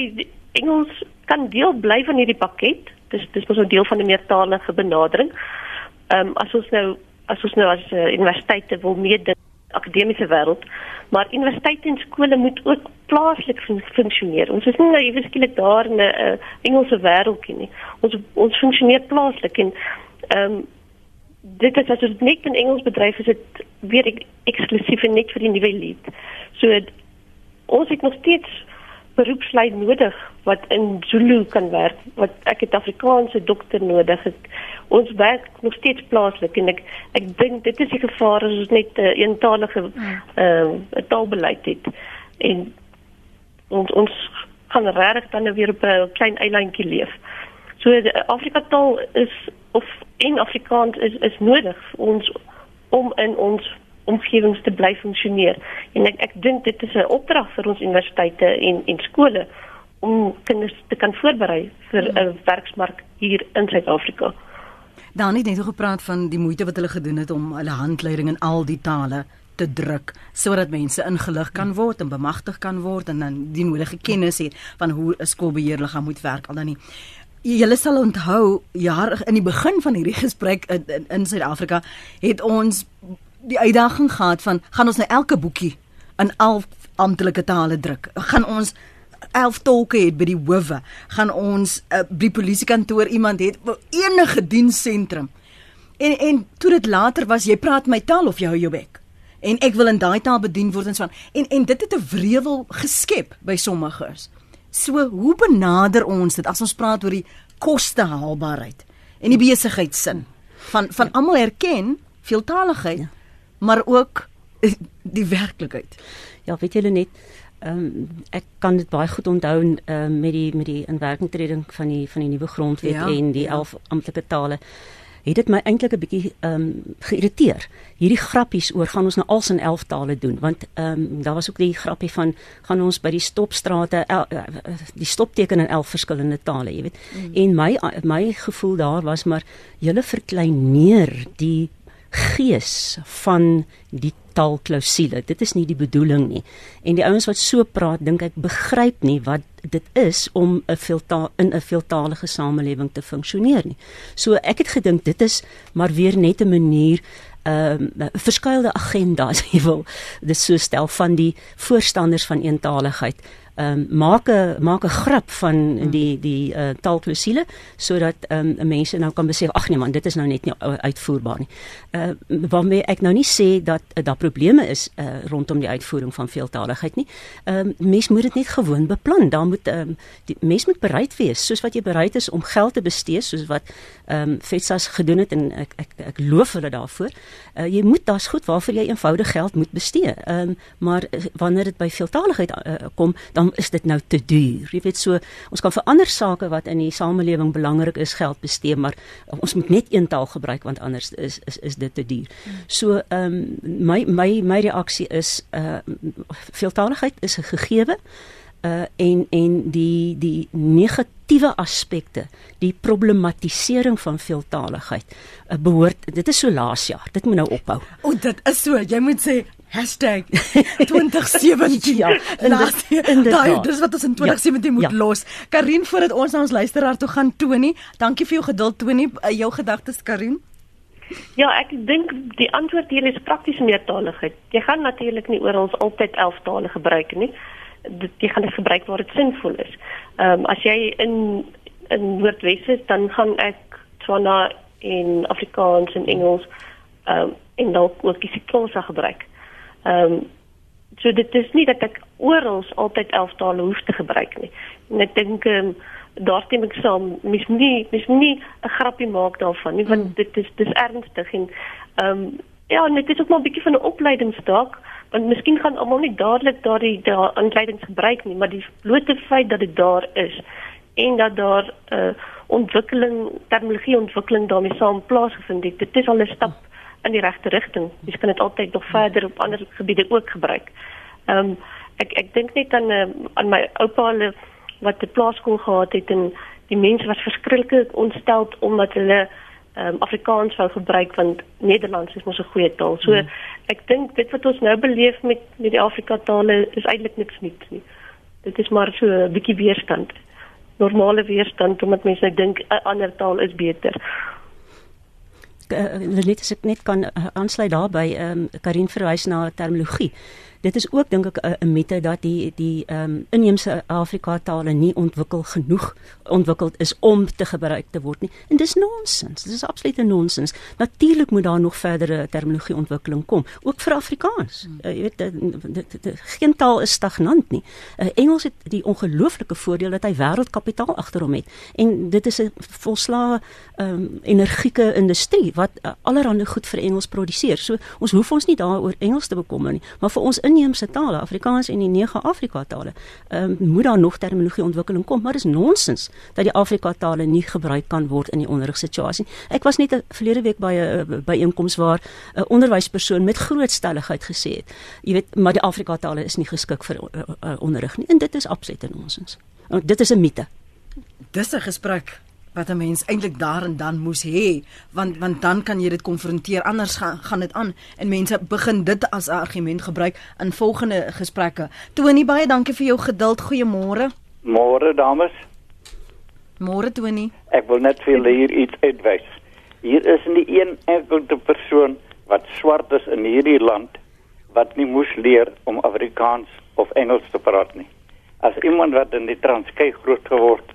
Engels kan deel bly van hierdie pakket. Dis dis mos 'n deel van 'n meertalige benadering. Ehm um, as ons nou as ons nou as uh, universiteite wil meeding akademiese wêreld, maar universiteite en skole moet ook plaaslik fun funksioneer. Ons is nie nou ewe skielik daar in 'n uh, Engelse wêreldjie nie. Ons ons funksioneer plaaslik en ehm um, dit is as dit net 'n Engels bedryf is dit weer ek, eksklusief en net vir die nuwe lid. So ons het nog steeds beroepslui nodig wat in Zulu kan werk. Wat ek het Afrikaanse dokter nodig. Het, ons werk nog steeds plaaslik en ek ek dink dit is die gevaar as ons net 'n uh, eentalige hmm. ehm uh, taalbeleid het. En ons ons gaan regtig dan nou weer op 'n klein eilandjie leef. So Afrika taal is of in Afrikaans is is nodig vir ons om in ons omgewings te bly funksioneer. En ek ek dink dit is 'n opdrag vir ons universiteite en en skole om kinders te kan voorberei vir 'n hmm. werksmark hier in Suid-Afrika. Dan het net nog gepraat van die moeite wat hulle gedoen het om hulle handleiding in al die tale te druk sodat mense ingelig kan word en bemagtig kan word en dan die nodige kennis het van hoe 'n skoolbeheerliggaam moet werk al dan nie. Julle sal onthou jaar in die begin van hierdie gesprek in in, in Suid-Afrika het ons die uitdaging gehad van gaan ons nou elke boekie in al amptelike tale druk. Gaan ons 11 tolke het by die howe. Gaan ons uh, by die polisiekantoor iemand het enige dienssentrum. En en toe dit later was jy praat my taal of jy hou jou bek. En ek wil in daai taal bedien word en so aan. En en dit het 'n wrevel geskep by sommiges. So hoe benader ons dit as ons praat oor die koste haalbaarheid en die besigheidsin van van almal erken veeltaligheid ja. Maar ook die werklikheid. Ja, weet julle net ehm um, ek kan dit baie goed onthou uh, met die met die inwerkingtreding van die van die nuwe grondwet ja, en die 11 ja. amptelike tale het dit my eintlik 'n bietjie ehm um, geïrriteer. Hierdie grappies oor gaan ons nou als in 11 tale doen want ehm um, daar was ook die grappie van gaan ons by die stopstrate el, uh, die stopteken in 11 verskillende tale, jy weet. Mm. En my my gevoel daar was maar julle verkleineer die gees van die taalklausule. Dit is nie die bedoeling nie. En die ouens wat so praat, dink ek begryp nie wat dit is om 'n veeltaal in 'n veeltaalige samelewing te funksioneer nie. So ek het gedink dit is maar weer net 'n manier ehm um, verskeie agendas jy wil dit so stel van die voorstanders van eentaligheid ehm um, maak 'n maak 'n grap van hmm. die die uh, taalklausule sodat ehm um, mense nou kan besef ag nee man dit is nou net nie uitvoerbaar nie. Uh waarmee ek nou nie sê dat uh, daar probleme is uh, rondom die uitvoering van veeltaligheid nie. Ehm um, mens moet dit net gewoon beplan. Daar moet ehm um, die mens moet bereid wees soos wat jy bereid is om geld te bestee soos wat ehm um, FETSAS gedoen het en ek ek ek loof hulle daarvoor. Uh, jy moet daar's goed waarvoor jy eenvoudig geld moet bestee. Ehm um, maar wanneer dit by veeltaligheid uh, kom dan dan is dit nou te duur. Jy weet so, ons kan vir ander sake wat in die samelewing belangrik is geld bestee, maar ons moet net een taal gebruik want anders is is is dit te duur. So ehm um, my my my reaksie is uh veeltaligheid is 'n gegewe uh en en die die negatiewe aspekte, die problematisering van veeltaligheid uh, behoort dit is so laas jaar. Dit moet nou ophou. O, dit is so. Jy moet sê #2017 ja daai dis wat ons in 2017 ja, moet ja. los. Karin voordat ons na ons luisteraar toe gaan Tony dankie vir jou geduld Tony. Uh, jou gedagtes Karin Ja ek dink die antwoord hier is prakties meertaligheid. Jy gaan natuurlik nie oral altyd 11 tale gebruik nie. Dit jy gaan dit gebruik waar dit sinvol is. Ehm um, as jy in in Noordwes is dan gaan ek Tswana in Afrikaans en Engels ehm um, en dalk ook die Xhosa gebruik Ehm um, so dit is nie dat ek oral altyd 11 tale hoef te gebruik nie. En ek dink ehm um, daar stem ek saam, mis nie mis nie 'n grappie maak daarvan nie want mm. dit is dis ernstig en ehm um, ja, net is ook maar 'n bietjie van 'n opleidingsdak want miskien gaan almal nie dadelik daardie aanleidings gebruik nie, maar die blote feit dat dit daar is en dat daar 'n uh, ontwikkeling terminologie ontwikkeling daarmee saam plaasgevind het, dit is al 'n stap in die regte rigting. Jy kan dit altyd nog verder op ander gebiede ook gebruik. Ehm um, ek ek dink net aan uh, aan my oupa hulle wat 'n plaaskool gehad het en die mense was verskriklik ontstel omdat hulle um, Afrikaans wou gebruik want Nederlands is mos 'n goeie taal. So hmm. ek dink dit wat ons nou beleef met met die Afrika tale is eintlik niks nuuts nie. Dit is maar so 'n bietjie weerstand. Normale weerstand omdat mense dink 'n ander taal is beter. Uh, net as ek net kan uh, aansluit daarbey, ehm um, Karin verwys na terminologie dit is ook dink ek 'n mite dat die die ehm um, inheemse Afrika tale nie ontwikkel genoeg ontwikkeld is om te gebruik te word nie. En dis nonsens. Dis absolute nonsens. Natuurlik moet daar nog verdere terminologie ontwikkeling kom, ook vir Afrikaans. Uh, jy weet dit geen taal is stagnant nie. Uh, Engels het die ongelooflike voordeel dat hy wêreldkapitaal agter hom het en dit is 'n volslaa ehm um, energieke industrie wat uh, allerhande goed vir Engels produseer. So ons hoef ons nie daaroor Engels te bekommer nie, maar vir ons inheemse tale, Afrikaans en die nege Afrika tale, um, moet daar nog terminologie ontwikkeling kom, maar dis nonsens dat die Afrika tale nie gebruik kan word in die onderrigsituasie. Ek was net verlede week by 'n byeenkoms waar 'n onderwyspersoon met groot stelligheid gesê het, jy weet, maar die Afrika tale is nie geskik vir uh, uh, onderrig nie en dit is absolute nonsens. Dit is 'n mite. Dis 'n gesprek wat 'n mens eintlik daar en dan moes hê want want dan kan jy dit konfronteer anders gaan gaan dit aan en mense begin dit as 'n argument gebruik in volgende gesprekke. Tony baie dankie vir jou geduld. Goeiemôre. Môre dames. Môre Tony. Ek wil net vir hier iets uitwys. Hier is nie een enkele persoon wat swart is in hierdie land wat nie moes leer om Afrikaans of Engels te praat nie. As iemand wat in die Transkei groot geword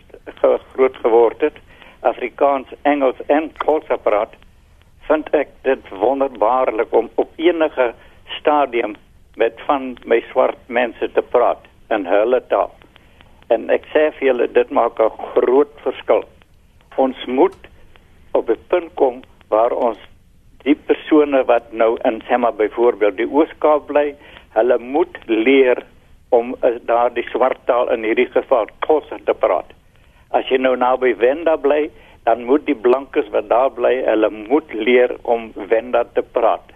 groot geword het, Afrikaans, Engels en Khoisa praat, vind ek dit wonderbaarlik om op enige stadium met van my swart mense te praat in hulle taal. En ek sê vir julle dit maak 'n groot verskil. Ons moet op 'n punt kom waar ons die persone wat nou in Sema byvoorbeeld die Ooskaap bly, hulle moet leer om daardie swart taal in hierdie geval Khoisa te praat. As jy nou naby Wenda bly, dan moet die blankes wat daar bly, hulle moet leer om Wenda te praat.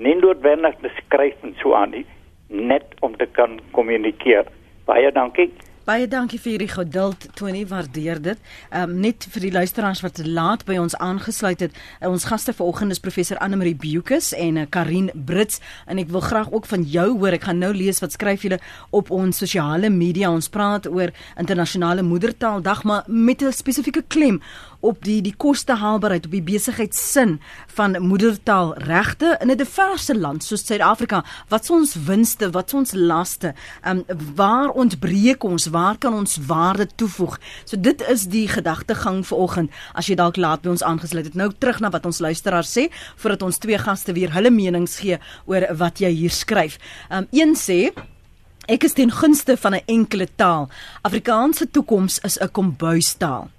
Nie noodwendig te skryf en so aan nie, net om te kan kommunikeer. Baie dankie. Baie dankie vir hierdie geduld Tony, waardeer dit. Ehm um, net vir die luisteraars wat laat by ons aangesluit het. Uh, ons gaste vanoggend is professor Anne Marie Bukus en uh, Karin Brits en ek wil graag ook van jou hoor. Ek gaan nou lees wat skryf julle op ons sosiale media. Ons praat oor internasionale moedertaaldag maar met 'n spesifieke klem op die die koste haalbaarheid op die besigheidsin van moedertaalregte in 'n diverse land soos Suid-Afrika. Wat is ons winste? Wat is ons laste? Ehm um, waar ontbreek ons? Waar kan ons waarde toevoeg? So dit is die gedagtegang vanoggend as jy dalk laat by ons aangesluit het. Nou terug na wat ons luisteraars sê voordat ons twee gaste weer hulle menings gee oor wat jy hier skryf. Ehm um, een sê Ek is ten gunste van 'n enkele taal. Afrikaanse toekoms is 'n kombuistaal.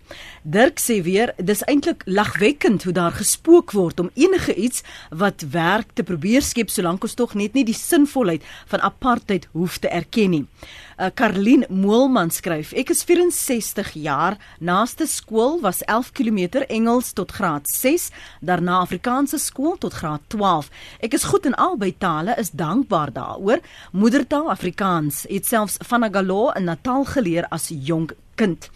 Dirk sê weer, dis eintlik lagwekkend hoe daar gespook word om enige iets wat werk te probeer skep solank ons tog net nie die sinvolheid van apartheid hoef te erken nie. Uh, Karlien Moelman skryf: Ek is 64 jaar, naaste skool was 11 km Engels tot graad 6, daarna Afrikaanse skool tot graad 12. Ek is goed in albei tale, is dankbaar daaroor. Moedertaal Afrikaans, het selfs van Agalo in Natal geleer as jonk kind.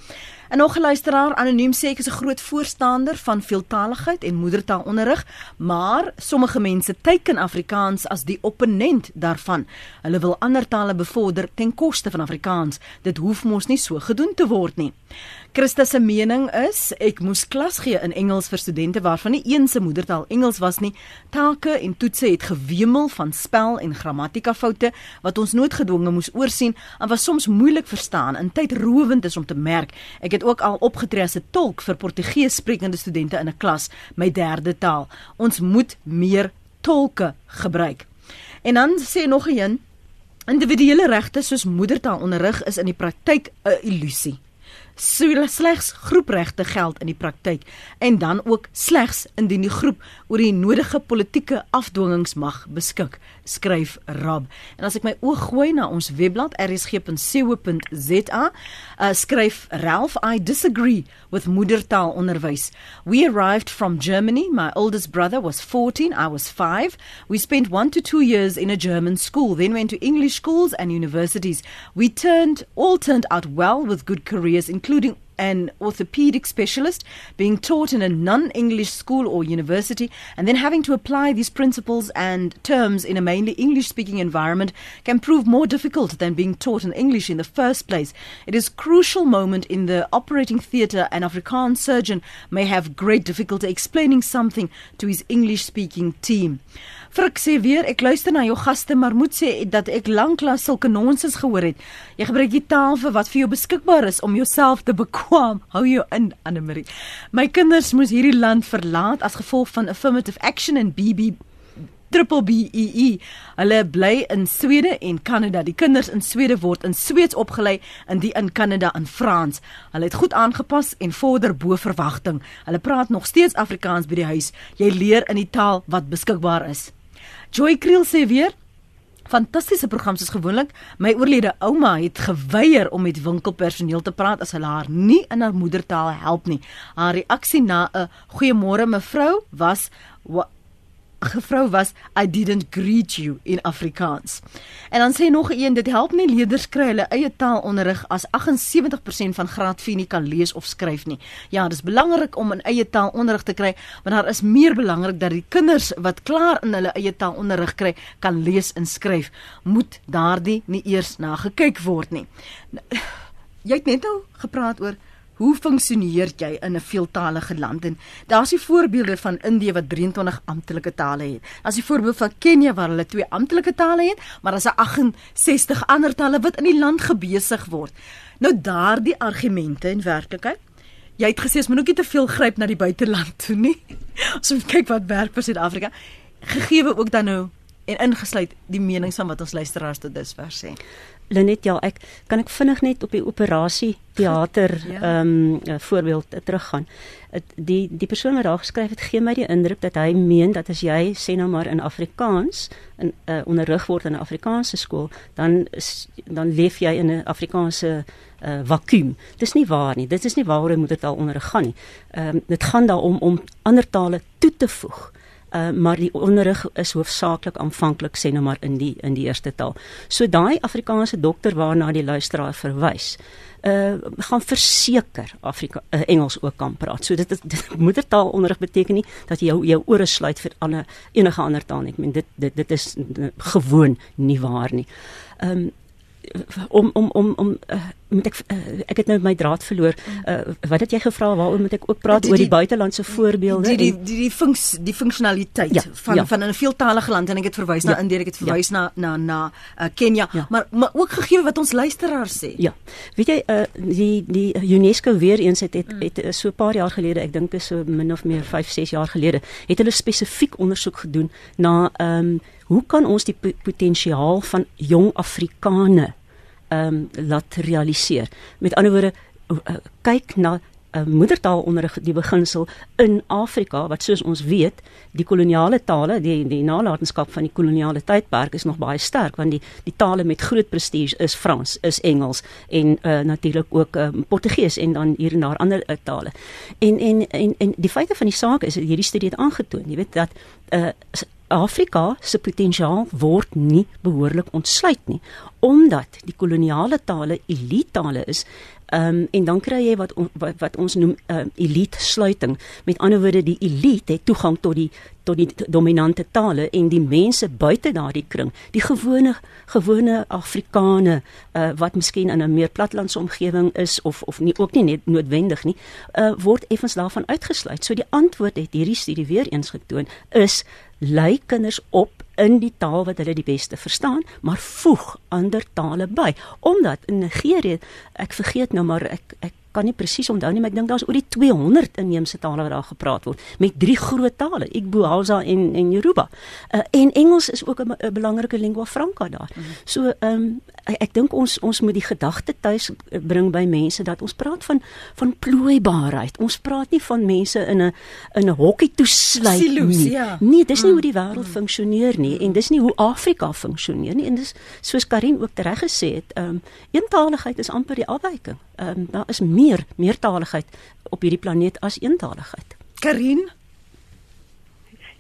En nog 'n luisteraar anoniem sê ek is 'n groot voorstander van veeltaligheid en moedertaalonderrig, maar sommige mense teiken Afrikaans as die opponent daarvan. Hulle wil ander tale bevorder ten koste van Afrikaans. Dit hoef mos nie so gedoen te word nie. Christa se mening is ek moes klas gee in Engels vir studente waarvan nie een se moedertaal Engels was nie. Take en toetse het gewemel van spel en grammatika foute wat ons noodgedwonge moes oorsien en was soms moeilik verstaan en tydrowend is om te merk. Ek het ook al opgetree as 'n tolk vir Portugees sprekende studente in 'n klas, my derde taal. Ons moet meer tolke gebruik. En dan sê nog een Individuele regte soos moedertaalonderrig is in die praktyk 'n illusie. So slegs groepregte geld in die praktyk en dan ook slegs indien die groep oor die nodige politieke afdwingings mag beskik, skryf Rab. En as ek my oog gooi na ons webblad rsg.co.za, uh, skryf Ralph, I disagree with moedertaalonderwys. We arrived from Germany. My oldest brother was 14, I was 5. We spent 1 to 2 years in a German school, then went to English schools and universities. We turned all turned out well with good careers including an orthopedic specialist, being taught in a non English school or university, and then having to apply these principles and terms in a mainly English speaking environment can prove more difficult than being taught in English in the first place. It is crucial moment in the operating theatre. An Afrikaans surgeon may have great difficulty explaining something to his English speaking team. Frik sê weer, ek luister na jou gaste, maar moet sê dat ek lanklaas sulke nonsens gehoor het. Jy gebruik die taal vir wat vir jou beskikbaar is om jouself te bekwam. Hou jou in, Anne Marie. My kinders moes hierdie land verlaat as gevolg van affirmative action en BB Triple BEE. Hulle bly in Swede en Kanada. Die kinders in Swede word in Sweeds opgelei en die in Kanada in Frans. Hulle het goed aangepas en vorder bo verwagting. Hulle praat nog steeds Afrikaans by die huis. Jy leer in die taal wat beskikbaar is. Joy Kriel sê weer Fantastiese program soos gewoonlik. My oorlede ouma het geweier om met winkelpersoneel te praat as hulle haar nie in haar moedertaal help nie. Haar reaksie na 'n goeiemôre mevrou was gevrou was I didn't greet you in Afrikaans. En dan sê nog een dit help nie leerders kry hulle eie taalonderrig as 78% van graad 4 nie kan lees of skryf nie. Ja, dis belangrik om 'n eie taalonderrig te kry, want daar is meer belangrik dat die kinders wat klaar in hulle eie taalonderrig kry, kan lees en skryf. Moet daardie nie eers na gekyk word nie. Jy het net nou gepraat oor Hoe funksioneer jy in 'n veeltalige land? En daar's die voorbeelde van Indië wat 23 amptelike tale het. Daar's die voorbeeld van Kenia waar hulle twee amptelike tale het, maar daar's 'n 68 ander tale wat in die land gebesig word. Nou daardie argumente in werklikheid Jy het gesê ons moet ook nie te veel gryp na die buiteland toe nie. Ons moet kyk wat werk vir Suid-Afrika. Gegee ook dan nou en ingesluit die menings van wat ons luisteraars tot dusver sê. Lenet ja, ek kan ek vinnig net op die operasie teater ja. ehm ja. um, voorbeeld uh, teruggaan. Die die persoon wat daar geskryf het gee my die indruk dat hy meen dat as jy sê nou maar in Afrikaans in uh, onderrig word in 'n Afrikaanse skool, dan is, dan leef jy in 'n Afrikaanse uh, vakuum. Dis nie waar nie. Dit is nie waaroor 'n moedertaal onderrig gaan nie. Ehm um, dit gaan daaroor om ander tale toe te voeg uh, maar die onderrig is hoofsaaklik aanvanklik sê nou maar in die in die eerste taal. So daai Afrikaanse dokter waarna die luisteraar verwys, uh gaan verseker Afrika uh, Engels ook kan praat. So dit is moedertaalonderrig beteken nie dat jy jou, jou ore sluit vir ander enige ander taal nie. Ek meen dit dit dit is gewoon nie waar nie. Ehm um, om om om om uh, moet ek uh, ek het nou my draad verloor. Uh, wat het jy gevra waaroor moet ek ook praat die, die, oor die buitelandse voorbeelde? Die die die die funks die funksionaliteit ja, van ja. van 'n veeltalige land en ek het verwys ja, na Indië, ek het verwys ja. na na na uh, Kenia, ja. maar maar ook gegee wat ons luisteraars sê. Ja. Weet jy uh, die die UNESCO weer eens het het, mm. het, het so 'n paar jaar gelede, ek dink is so min of meer 5, 6 jaar gelede, het hulle spesifiek ondersoek gedoen na ehm um, hoe kan ons die potensiaal van jong Afrikane ehm um, laat realiseer. Met ander woorde uh, kyk na 'n uh, moedertaalonderrig die beginsel in Afrika wat soos ons weet die koloniale tale die die nalatenskap van die koloniale tydperk is nog baie sterk want die die tale met groot prestige is Frans, is Engels en uh, natuurlik ook um, Portugees en dan hier en daar ander uh, tale. En en en en die feite van die saak is hierdie studie het aangetoon, jy weet dat uh, Afrika se potensiaal word nie behoorlik ontsluit nie omdat die koloniale tale elite tale is. Ehm um, en dan kry jy wat wat, wat ons noem ehm uh, elite sluiting. Met ander woorde die elite het toegang tot die tot die dominante tale en die mense buite daardie kring, die gewone gewone Afrikane uh, wat miskien in 'n meer platlandse omgewing is of of nie ook nie net noodwendig nie, uh, word effens daarvan uitgesluit. So die antwoord het hierdie studie weer eens getoon is lei kinders op in die taal wat hulle die beste verstaan, maar voeg ander tale by. Omdat in Nigerië, ek vergeet nou maar ek ek kan nie presies onthou nie, maar ek dink daar's oor die 200 inheemse tale wat daar gepraat word met drie groot tale, Igbo, Hausa en en Yoruba. Uh, en Engels is ook 'n belangrike lingua franca daar. Mm -hmm. So ehm um, ek, dink ons ons moet die gedagte tuis bring by mense dat ons praat van van plooibaarheid. Ons praat nie van mense in 'n in 'n hokkie toesluit nie. Ja. Nee, dis nie mm. hoe die wêreld mm. funksioneer nie en dis nie hoe Afrika funksioneer nie. En dis soos Karin ook reg gesê het, ehm um, eentaligheid is amper die afwyking. Ehm um, daar is meer meertaligheid op hierdie planeet as eentaligheid. Karin?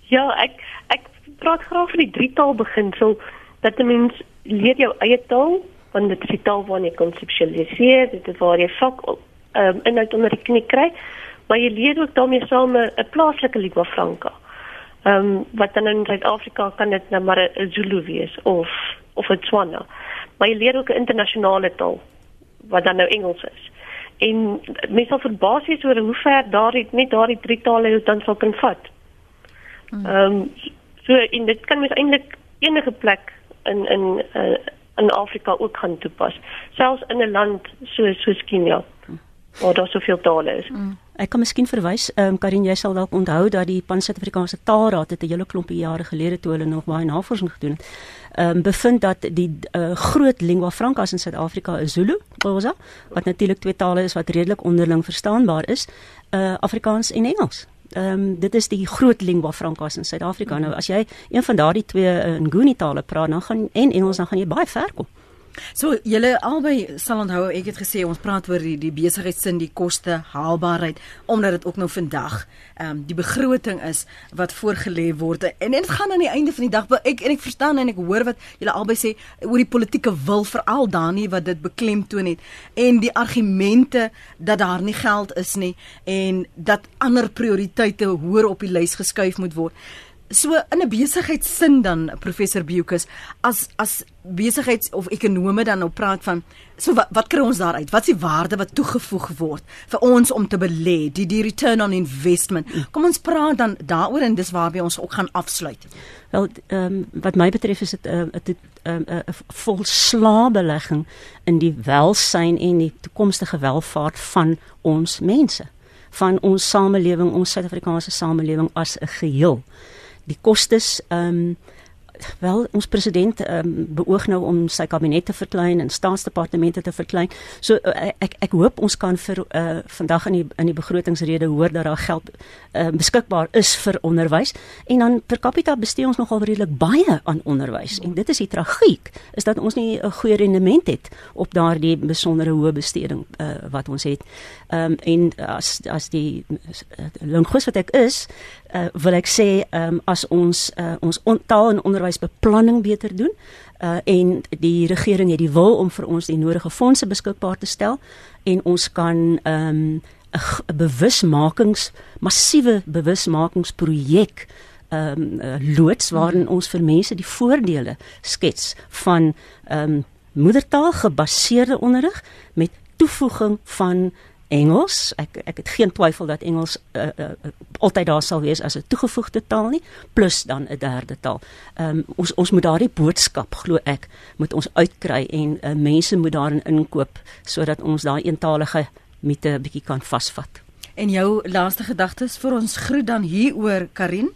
Ja, ek ek praat graag van die drietaal beginsel dat 'n mens leer jou eie taal want dit is die taal waarin jy konseptualiseer, dit is waar jy vak ehm um, inhoud onder die knie kry, maar jy leer ook daarmee saam 'n plaaslike lingua franca. Ehm um, wat dan in Suid-Afrika kan dit nou maar 'n Zulu wees of of 'n Tswana. Maar jy leer ook 'n internasionale taal wat dan nou Engels is. En mense sal verbaas wees oor hoe ver daardie net daardie drie tale dan sal kan vat. Hmm. Ehm um, so in dit kan mens eintlik enige plek in in uh, in Afrika ook gaan toepas, selfs in 'n land so soos Kenia waar daar soveel tale is. Mm. Ek kan miskien verwys, ehm um, Karin, jy sal dalk onthou dat die Pan-Suid-Afrikaanse Taalraad het 'n hele klompie jare gelede toe hulle nog baie navorsing gedoen het, ehm um, bevind dat die uh, groot lingua francas in Suid-Afrika is Zulu, Xhosa, wat natuurlik twee tale is wat redelik onderling verstaanbaar is, uh Afrikaans en Engels. Ehm um, dit is die groot lingua francas in Suid-Afrika. Nou as jy een van daardie twee uh, Nguni tale praat, dan gaan en Engels dan gaan jy baie ver kom. So julle albei sal onthou ek het gesê ons praat oor die die besigheidsin die koste haalbaarheid omdat dit ook nou vandag ehm um, die begroting is wat voorgelê word. En dit gaan aan die einde van die dag ek en ek verstaan en ek hoor wat julle albei sê oor die politieke wil veral Dani wat dit beklemtoon het en die argumente dat daar nie geld is nie en dat ander prioriteite hoër op die lys geskuif moet word so in 'n besigheidsin dan professor Biokus as as besigheids of ekonome dan nou praat van so wat wat kry ons daaruit? Wat is die waarde wat toegevoeg word vir ons om te belê die die return on investment? Kom ons praat dan daaroor en dis waarby ons ook gaan afsluit. Wel ehm um, wat my betref is dit 'n uh, 'n um, uh, volslaa belegging in die welsyn en die toekomstige welvaart van ons mense van ons samelewing ons Suid-Afrikaanse samelewing as 'n geheel die kostes ehm um, wel ons president um, beoog nou om sy kabinet te verklein en staatsdepartemente te verklein. So uh, ek ek hoop ons kan vir uh, vandag in die in die begrotingsrede hoor dat daar geld uh, beskikbaar is vir onderwys en dan per capita bestee ons nogal redelik baie aan onderwys. En dit is die tragiek is dat ons nie 'n goeie rendement het op daardie besondere hoë besteding uh, wat ons het. Ehm um, en as as die linguist wat ek is, uh, wil ek sê um, as ons uh, ons on, taal en onderwys onderwysbeplanning beter doen. Uh en die regering het die wil om vir ons die nodige fondse beskikbaar te stel en ons kan ehm um, 'n bewusmakings massiewe bewusmakingsprojek ehm um, uh, loods waarin ons vir mense die voordele skets van ehm um, moedertaal gebaseerde onderrig met toevoeging van Engels. Ek ek het geen twyfel dat Engels uh, uh, altyd daar sal wees as 'n toegevoegde taal nie, plus dan 'n derde taal. Ehm um, ons ons moet daardie boodskap glo ek moet ons uitkry en uh, mense moet daarin inkoop sodat ons daai eentalige met 'n bietjie kan vasvat. En jou laaste gedagtes vir ons groet dan hieroor Karin?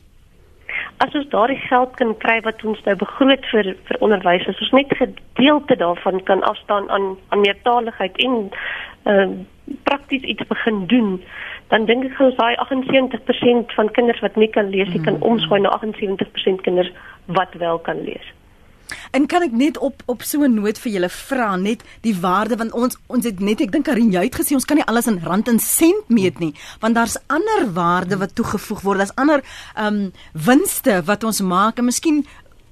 As ons daardie geld kan kry wat ons nou begroot vir vir onderwys, as ons net gedeelte daarvan kan afstaan aan aan meertaligheid en ehm uh, prakties iets begin doen, dan dink ek ons daai 78% van kinders wat nie kan lees nie kan mm. omswaai na 78% kinders wat wel kan lees. En kan ek net op op so 'n noot vir julle vra net die waarde want ons ons het net ek dink Karin jy het gesê ons kan nie alles in rand en sent meet nie want daar's ander waarde wat toegevoeg word daar's ander ehm um, winste wat ons maak en miskien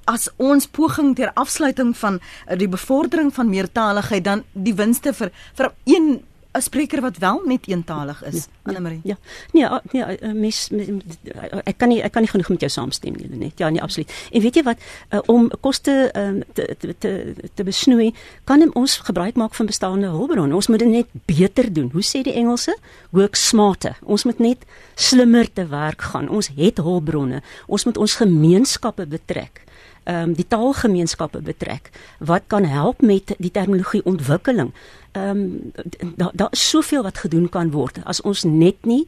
as ons poging ter afsluiting van uh, die bevordering van meertaligheid dan die winste vir vir een 'n spreker wat wel net eentalig is. Ja. Anne Marie. Ja. Nee, nee, mes, mes ek kan nie ek kan nie genoeg met jou saamstem nie net. Ja, nee, absoluut. En weet jy wat, uh, om koste um, te, te te te besnoei, kan ons gebruik maak van bestaande hulpbronne. Ons moet dit net beter doen. Hoe sê die Engelse? Work smarter. Ons moet net slimmer te werk gaan. Ons het hulpbronne. Ons moet ons gemeenskappe betrek ehm um, die taalgemeenskappe betrek wat kan help met die terminologie ontwikkeling. Ehm um, daar daar is soveel wat gedoen kan word as ons net nie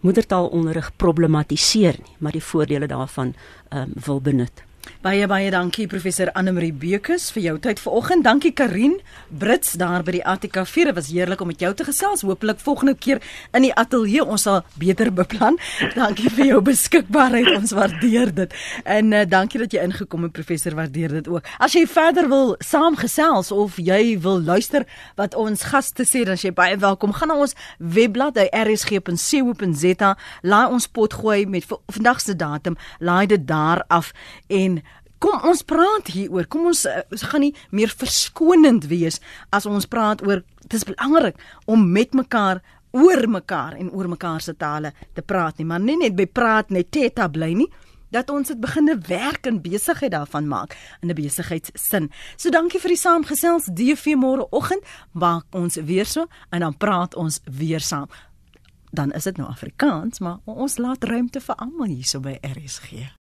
moedertaalonderrig problematiseer nie, maar die voordele daarvan ehm um, wil benut. Baie baie dankie professor Anne Marie Bekus vir jou tyd vanoggend. Dankie Karin Brits daar by die ATKV. Dit was heerlik om met jou te gesels. Hoopelik volgende keer in die ateljee ons sal beter beplan. Dankie vir jou beskikbaarheid. Ons waardeer dit. En uh, dankie dat jy ingekom het professor. Waardeer dit ook. As jy verder wil saamgesels of jy wil luister wat ons gaste sê, dan jy baie welkom. Gaan na ons webblad by rsg.co.za. Laai ons pot gooi met vandag se datum. Laai dit daar af en Kom ons praat hieroor. Kom ons uh, gaan nie meer verskonend wees as ons praat oor dit is belangrik om met mekaar oor mekaar en oor mekaar se tale te praat nie, maar nie net by praat net teta bly nie dat ons dit beginne werk en besigheid daarvan maak in 'n besigheidssin. So dankie vir die saamgesels DV môre oggend, maak ons weer so en dan praat ons weer saam. Dan is dit nou Afrikaans, maar ons laat ruimte vir almal hierso by RSG.